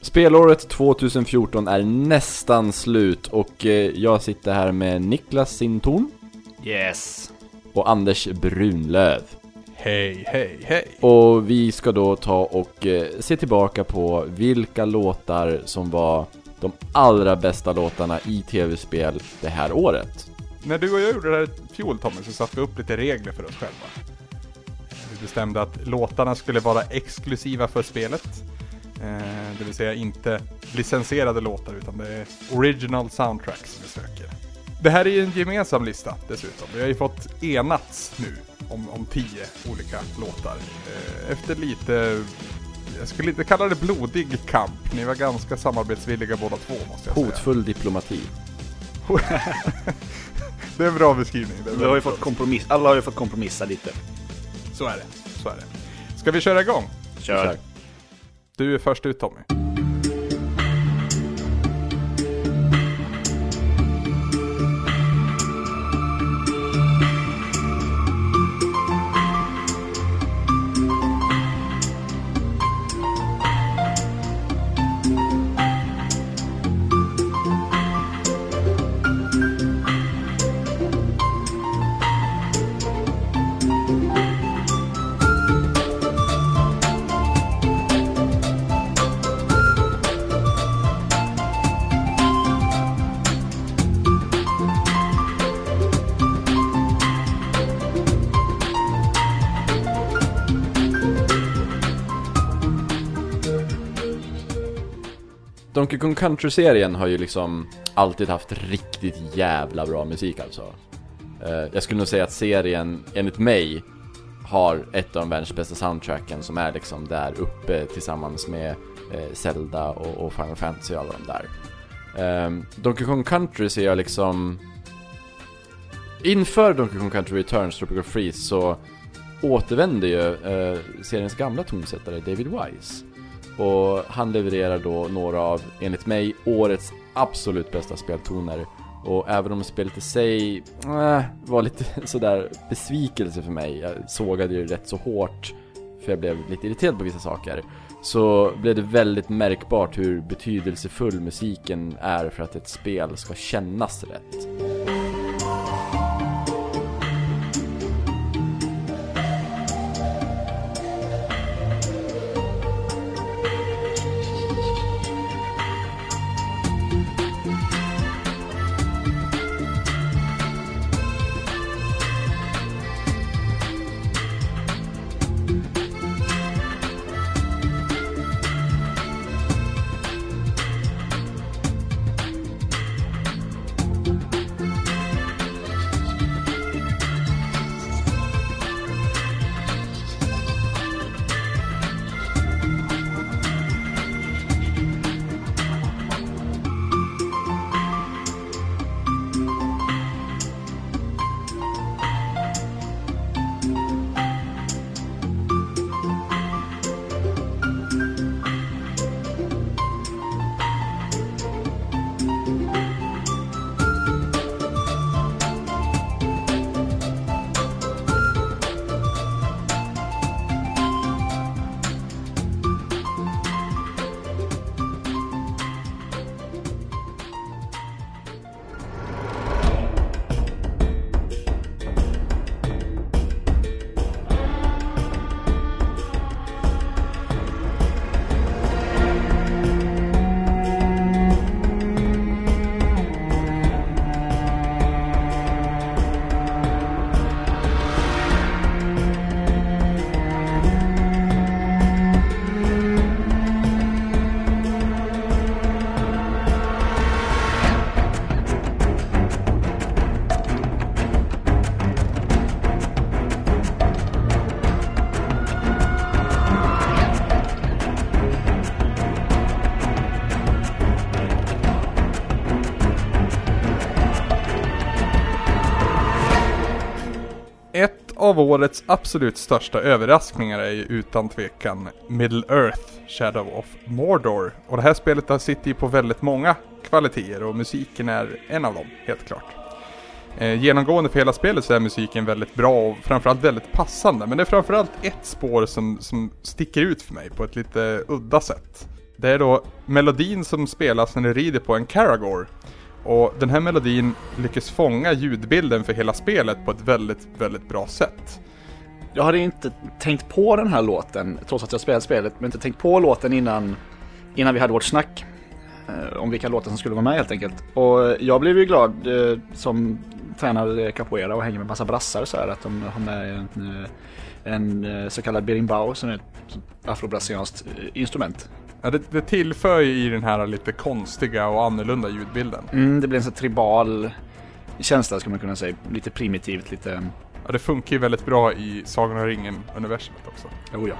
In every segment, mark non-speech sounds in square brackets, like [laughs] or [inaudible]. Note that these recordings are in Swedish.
Spelåret 2014 är nästan slut och eh, jag sitter här med Niklas Sintorn Yes. och Anders Brunlöv. Hej, hej, hej. Och vi ska då ta och eh, se tillbaka på vilka låtar som var de allra bästa låtarna i tv-spel det här året. När du och jag gjorde det här i fjol Tommy så satte vi upp lite regler för oss själva. Vi bestämde att låtarna skulle vara exklusiva för spelet. Eh, det vill säga inte licensierade låtar utan det är original soundtracks vi söker. Det här är ju en gemensam lista dessutom. Vi har ju fått enats nu om, om tio olika låtar. Eh, efter lite, jag skulle inte kalla det blodig kamp. Ni var ganska samarbetsvilliga båda två måste jag säga. Hotfull diplomati. [laughs] Det är en bra beskrivning. Det är Vi har ju fått kompromiss, alla har ju fått kompromissa lite. Så är det. Så är det. Ska vi köra igång? Kör. Kör. Du är först ut Tommy. Donkey Kong Country-serien har ju liksom alltid haft riktigt jävla bra musik alltså. Eh, jag skulle nog säga att serien, enligt mig, har ett av de världens bästa soundtracken som är liksom där uppe tillsammans med eh, Zelda och, Final Fantasy och alla de där. Ehm, Donkey Kong Country ser jag liksom... Inför Donkey Kong Country Returns, Tropical Freeze, så återvände ju eh, seriens gamla tonsättare David Wise. Och han levererar då några av, enligt mig, årets absolut bästa speltoner. Och även om spelet i sig äh, var lite [laughs] sådär besvikelse för mig, jag sågade ju rätt så hårt för jag blev lite irriterad på vissa saker. Så blev det väldigt märkbart hur betydelsefull musiken är för att ett spel ska kännas rätt. Av årets absolut största överraskningar är ju utan tvekan Middle Earth Shadow of Mordor. Och det här spelet har sitter ju på väldigt många kvaliteter och musiken är en av dem, helt klart. Eh, genomgående för hela spelet så är musiken väldigt bra och framförallt väldigt passande. Men det är framförallt ett spår som, som sticker ut för mig på ett lite udda sätt. Det är då melodin som spelas när du rider på en Karagor. Och den här melodin lyckas fånga ljudbilden för hela spelet på ett väldigt, väldigt bra sätt. Jag hade inte tänkt på den här låten, trots att jag spelat spelet, men inte tänkt på låten innan, innan vi hade vårt snack. Eh, om vilka låtar som skulle vara med helt enkelt. Och jag blev ju glad eh, som tränar capoeira och hänger med massa brassar så här att de har med en, eh, en eh, så kallad berimbau som är ett afrobrasilianskt instrument. Ja, det, det tillför ju i den här lite konstiga och annorlunda ljudbilden. Mm, det blir en sån tribal känsla skulle man kunna säga. Lite primitivt, lite... Ja, det funkar ju väldigt bra i Sagan om ringen-universumet också. Jo, ja.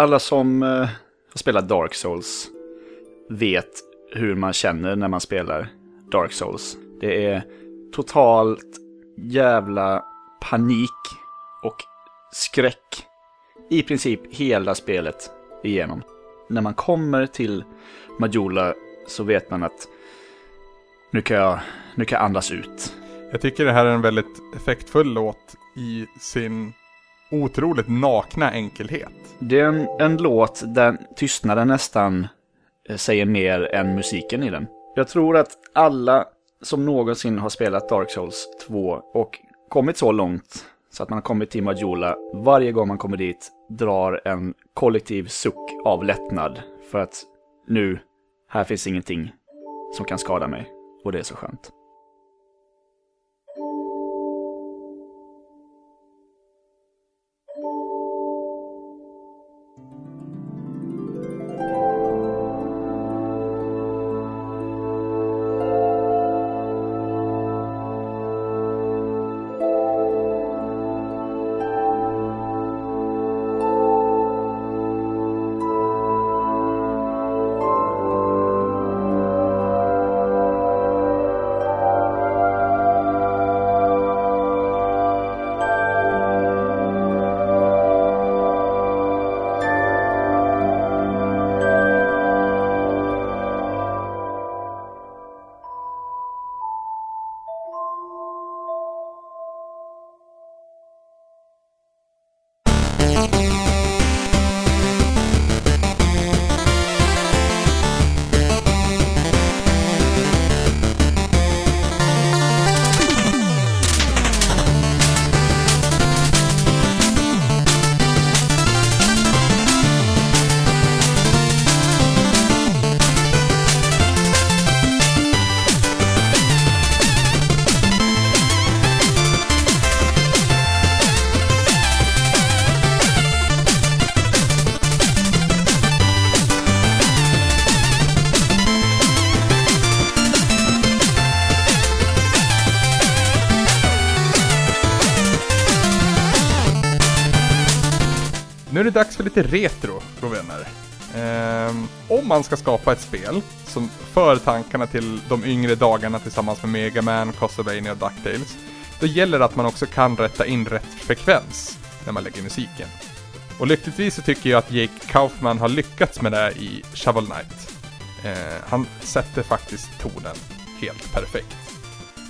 Alla som eh, har spelat Dark Souls vet hur man känner när man spelar Dark Souls. Det är totalt jävla panik och skräck i princip hela spelet igenom. När man kommer till Majula så vet man att nu kan jag, nu kan jag andas ut. Jag tycker det här är en väldigt effektfull låt i sin otroligt nakna enkelhet. Det är en, en låt där tystnaden nästan eh, säger mer än musiken i den. Jag tror att alla som någonsin har spelat Dark Souls 2 och kommit så långt så att man har kommit till Majula, varje gång man kommer dit drar en kollektiv suck av lättnad för att nu, här finns ingenting som kan skada mig och det är så skönt. Också lite retro, vänner. Ehm, om man ska skapa ett spel som för tankarna till de yngre dagarna tillsammans med Mega Man, Castlevania och DuckTales, då gäller det att man också kan rätta in rätt frekvens när man lägger musiken. Och lyckligtvis så tycker jag att Jake Kaufman har lyckats med det i Shovel Knight. Eh, han sätter faktiskt tonen helt perfekt.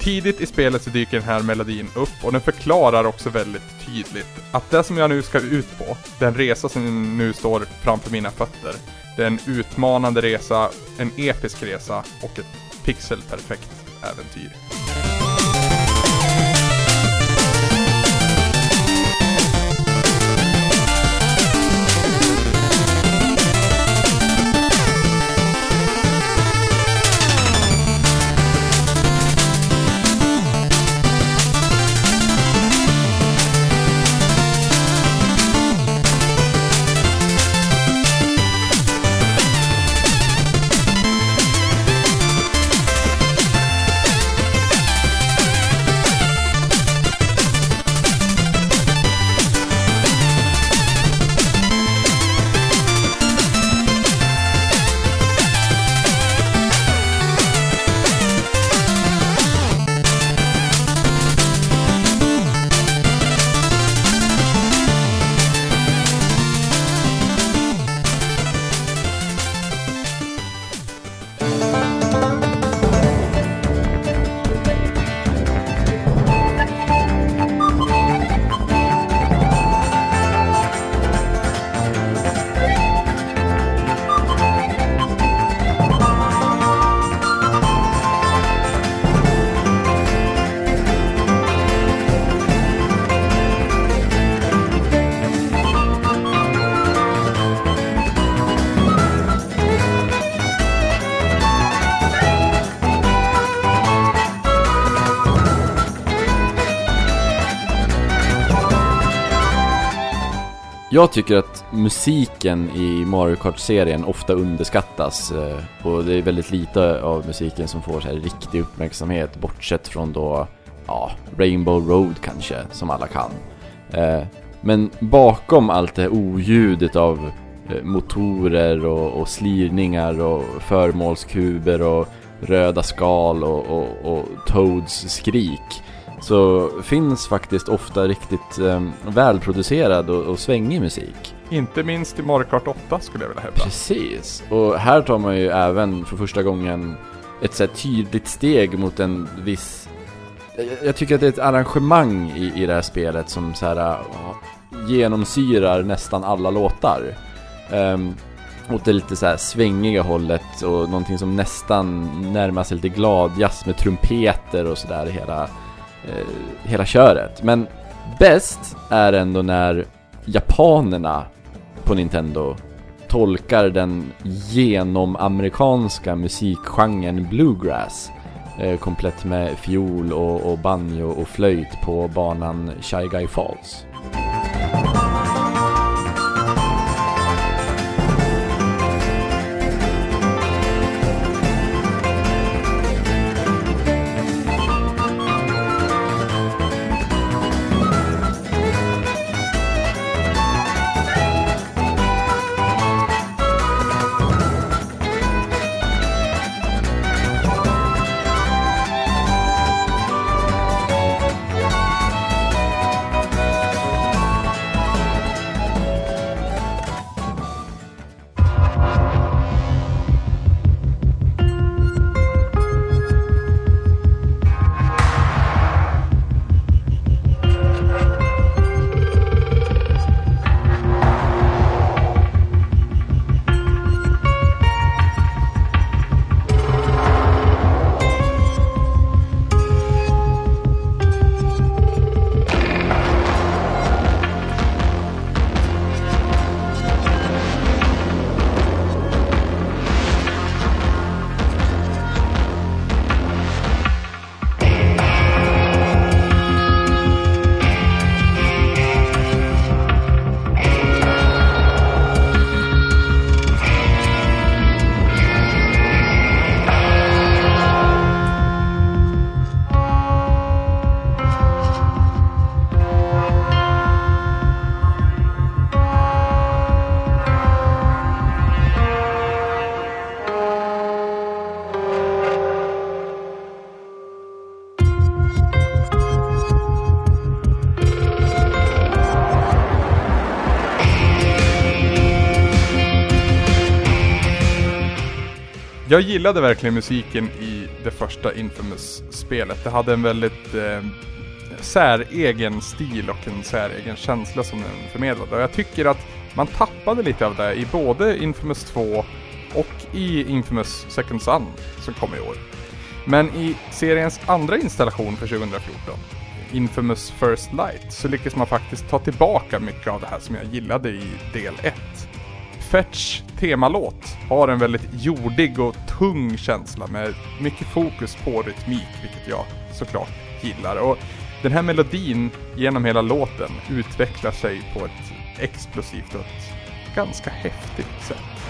Tidigt i spelet så dyker den här melodin upp och den förklarar också väldigt tydligt att det som jag nu ska ut på, den resa som nu står framför mina fötter, det är en utmanande resa, en episk resa och ett pixelperfekt äventyr. Jag tycker att musiken i Mario Kart-serien ofta underskattas eh, och det är väldigt lite av musiken som får så här riktig uppmärksamhet bortsett från då, ja, Rainbow Road kanske, som alla kan. Eh, men bakom allt det här oljudet av eh, motorer och, och slirningar och förmålskuber och röda skal och, och, och Toads skrik så finns faktiskt ofta riktigt eh, välproducerad och, och svängig musik. Inte minst i Mario Kart 8 skulle jag vilja hävda. Precis, och här tar man ju även för första gången ett så tydligt steg mot en viss... Jag, tycker att det är ett arrangemang i, i det här spelet som så här genomsyrar nästan alla låtar. Um, åt det lite så här svängiga hållet och någonting som nästan närmar sig lite gladjazz med trumpeter och sådär hela eh, hela köret. Men bäst är ändå när japanerna på Nintendo tolkar den genomamerikanska musikgenren bluegrass eh, komplett med fiol och, och banjo och flöjt på banan Shy Guy Falls. Jag gillade verkligen musiken i det första Infamous-spelet. Det hade en väldigt eh, säregen stil och en säregen känsla som den förmedlade. Och jag tycker att man tappade lite av det i både Infamous 2 och i Infamous Second Son som kom i år. Men i seriens andra installation för 2014, Infamous First Light, så lyckas man faktiskt ta tillbaka mycket av det här som jag gillade i del 1. Fetch temalåt har en väldigt jordig och tung känsla med mycket fokus på rytmik, vilket jag såklart gillar. Och den här melodin genom hela låten utvecklar sig på ett explosivt och ett ganska häftigt sätt.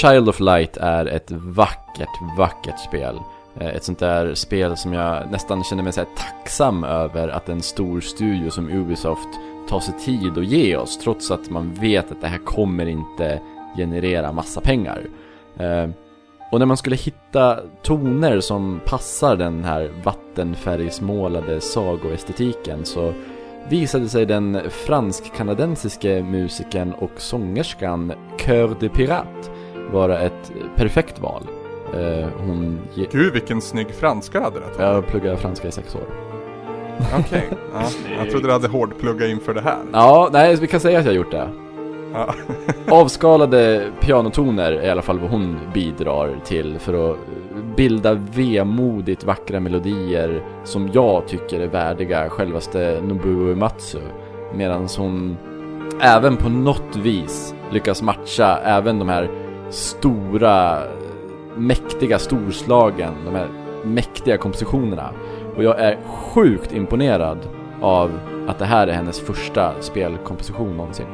Child of Light är ett vackert, vackert spel. Eh, ett sånt där spel som jag nästan känner mig så tacksam över att en stor studio som Ubisoft tar sig tid att ge oss. Trots att man vet att det här kommer inte generera massa pengar. Eh, och när man skulle hitta toner som passar den här vattenfärgsmålade sagoestetiken så visade sig den fransk-kanadensiske musikern och sångerskan Cœur de Pirate vara ett perfekt val. Eh, hon... Gud vilken snygg franska hade det. Jag pluggade franska i sex år. Okej, okay. ja. [laughs] jag trodde du hade hårdpluggat inför det här. Ja, nej vi kan säga att jag har gjort det. Ja. [laughs] Avskalade pianotoner är i alla fall vad hon bidrar till för att bilda vemodigt vackra melodier som jag tycker är värdiga självaste Nobuo Uematsu. Medan hon även på något vis lyckas matcha även de här stora, mäktiga storslagen, de här mäktiga kompositionerna. Och jag är sjukt imponerad av att det här är hennes första spelkomposition någonsin.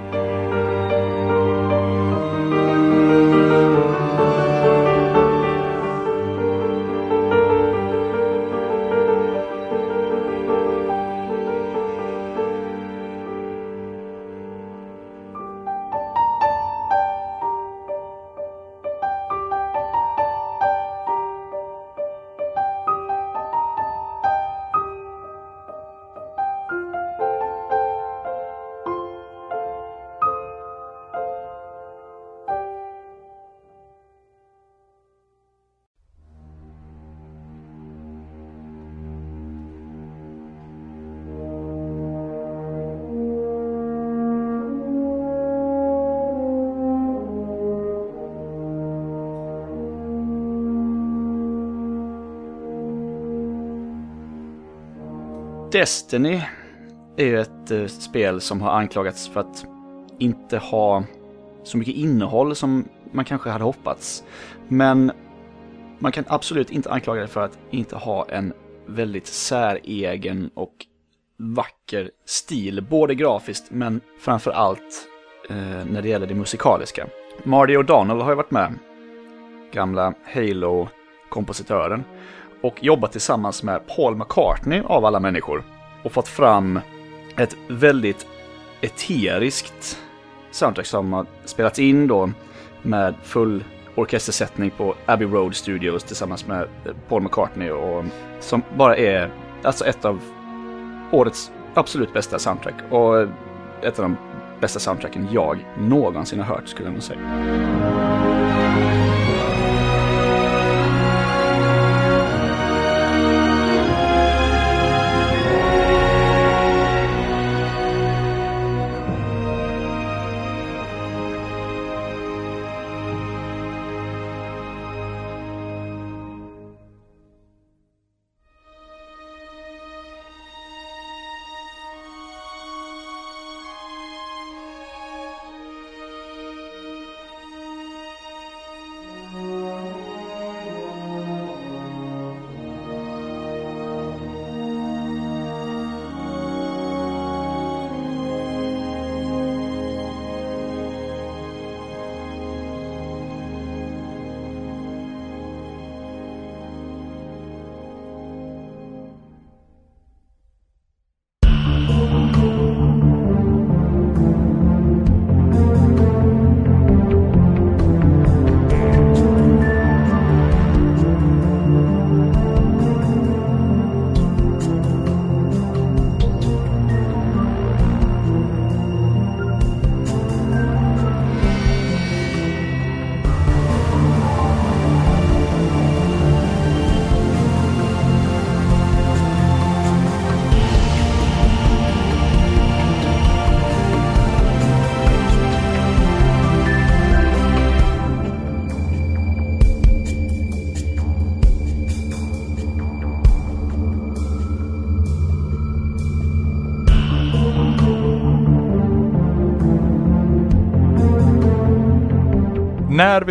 Destiny är ju ett eh, spel som har anklagats för att inte ha så mycket innehåll som man kanske hade hoppats. Men man kan absolut inte anklaga det för att inte ha en väldigt säregen och vacker stil, både grafiskt men framför allt eh, när det gäller det musikaliska. Marty O'Donnell har ju varit med, gamla Halo-kompositören, och jobbat tillsammans med Paul McCartney av alla människor och fått fram ett väldigt eteriskt soundtrack som har spelats in då med full orkestersättning på Abbey Road Studios tillsammans med Paul McCartney och som bara är alltså ett av årets absolut bästa soundtrack och ett av de bästa soundtracken jag någonsin har hört skulle jag nog säga.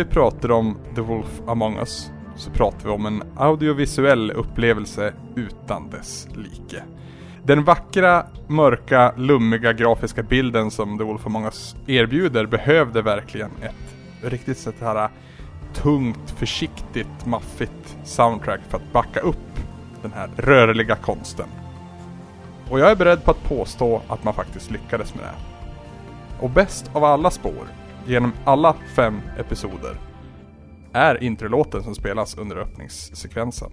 Vi pratar om The Wolf Among Us så pratar vi om en audiovisuell upplevelse utan dess like. Den vackra, mörka, lummiga grafiska bilden som The Wolf Among Us erbjuder behövde verkligen ett riktigt sånt här äh, tungt, försiktigt, maffigt soundtrack för att backa upp den här rörliga konsten. Och jag är beredd på att påstå att man faktiskt lyckades med det. Och bäst av alla spår genom alla fem episoder är introlåten som spelas under öppningssekvensen.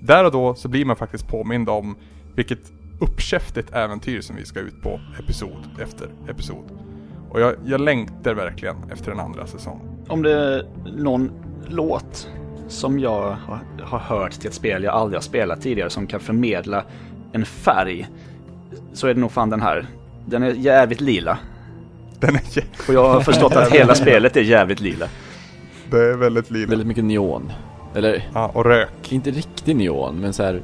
Där och då så blir man faktiskt påmind om vilket uppkäftigt äventyr som vi ska ut på episod efter episod. Och jag, jag längtar verkligen efter en andra säsong. Om det är någon låt som jag har, har hört till ett spel jag aldrig har spelat tidigare som kan förmedla en färg så är det nog fan den här. Den är jävligt lila. Den är, Och jag har förstått att hela [laughs] spelet är jävligt lila. det är väldigt lila. Väldigt mycket neon. Eller, Ja, och rök. inte riktig neon, men så här,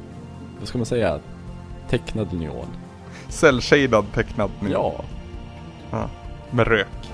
vad ska man säga? Tecknad neon. Cell-shadad tecknad nu. Ja. Ja, med rök.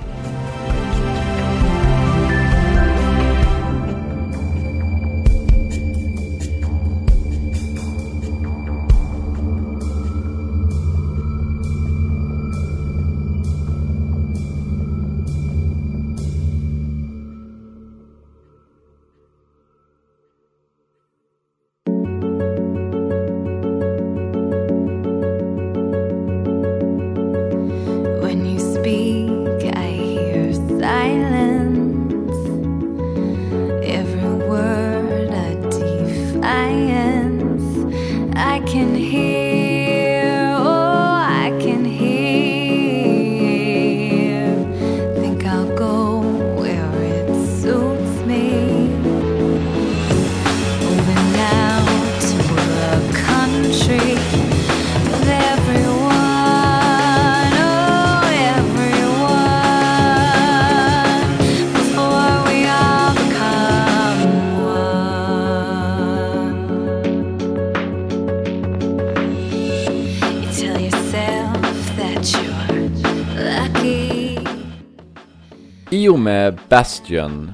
Med Bastion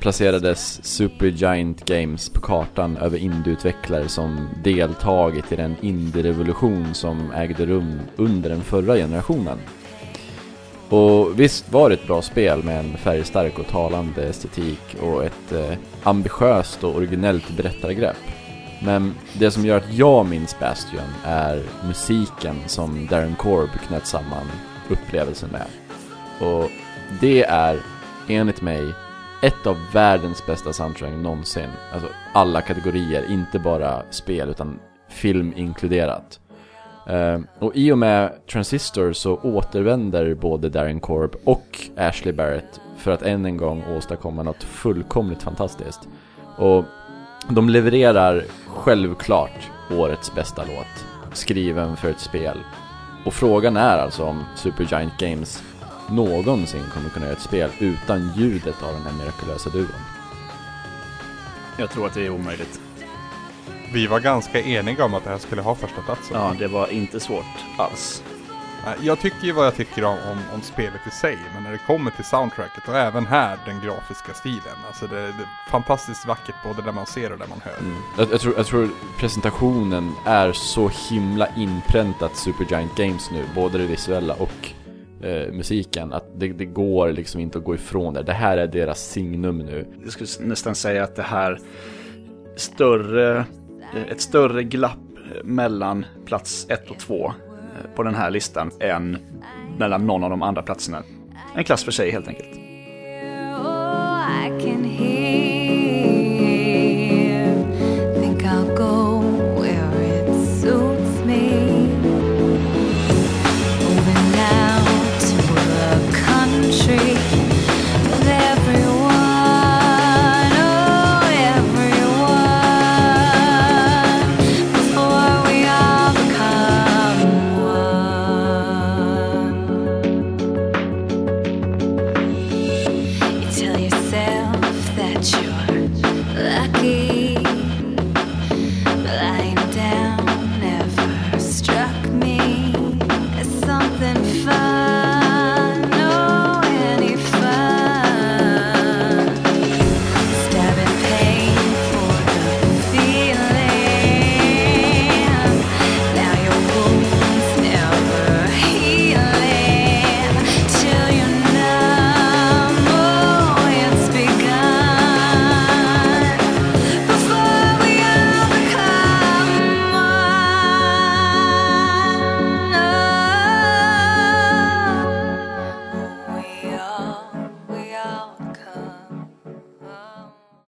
placerades Supergiant Games på kartan över indieutvecklare som deltagit i den indie-revolution som ägde rum under den förra generationen. Och visst var det ett bra spel med en färgstark och talande estetik och ett eh, ambitiöst och originellt berättargrepp. Men det som gör att jag minns Bastion är musiken som Darren Korb knöt samman upplevelsen med. Och det är, enligt mig, ett av världens bästa soundtrack någonsin. Alltså alla kategorier, inte bara spel utan film inkluderat. Uh, och i och med Transistor så återvänder både Darren Korb och Ashley Barrett för att än en gång åstadkomma något fullkomligt fantastiskt. Och de levererar självklart årets bästa låt, skriven för ett spel. Och frågan är alltså om Supergiant Games någonsin kommer kunna göra ett spel utan ljudet av den här mirakulösa duon. Jag tror att det är omöjligt. Vi var ganska eniga om att det här skulle ha första platsen. Ja, det var inte svårt alls. Jag tycker ju vad jag tycker om, om, om, spelet i sig, men när det kommer till soundtracket och även här den grafiska stilen. Alltså det, det är fantastiskt vackert både där man ser och där man hör. Mm. Jag, jag, tror, jag tror presentationen är så himla inpräntat Supergiant Games nu, både det visuella och eh, musiken. Att det, det, går liksom inte att gå ifrån det. Det här är deras signum nu. Jag skulle nästan säga att det här större, ett större glapp mellan plats 1 och 2 eh, på den här listan än mellan någon av de andra platserna. En klass för sig helt enkelt. that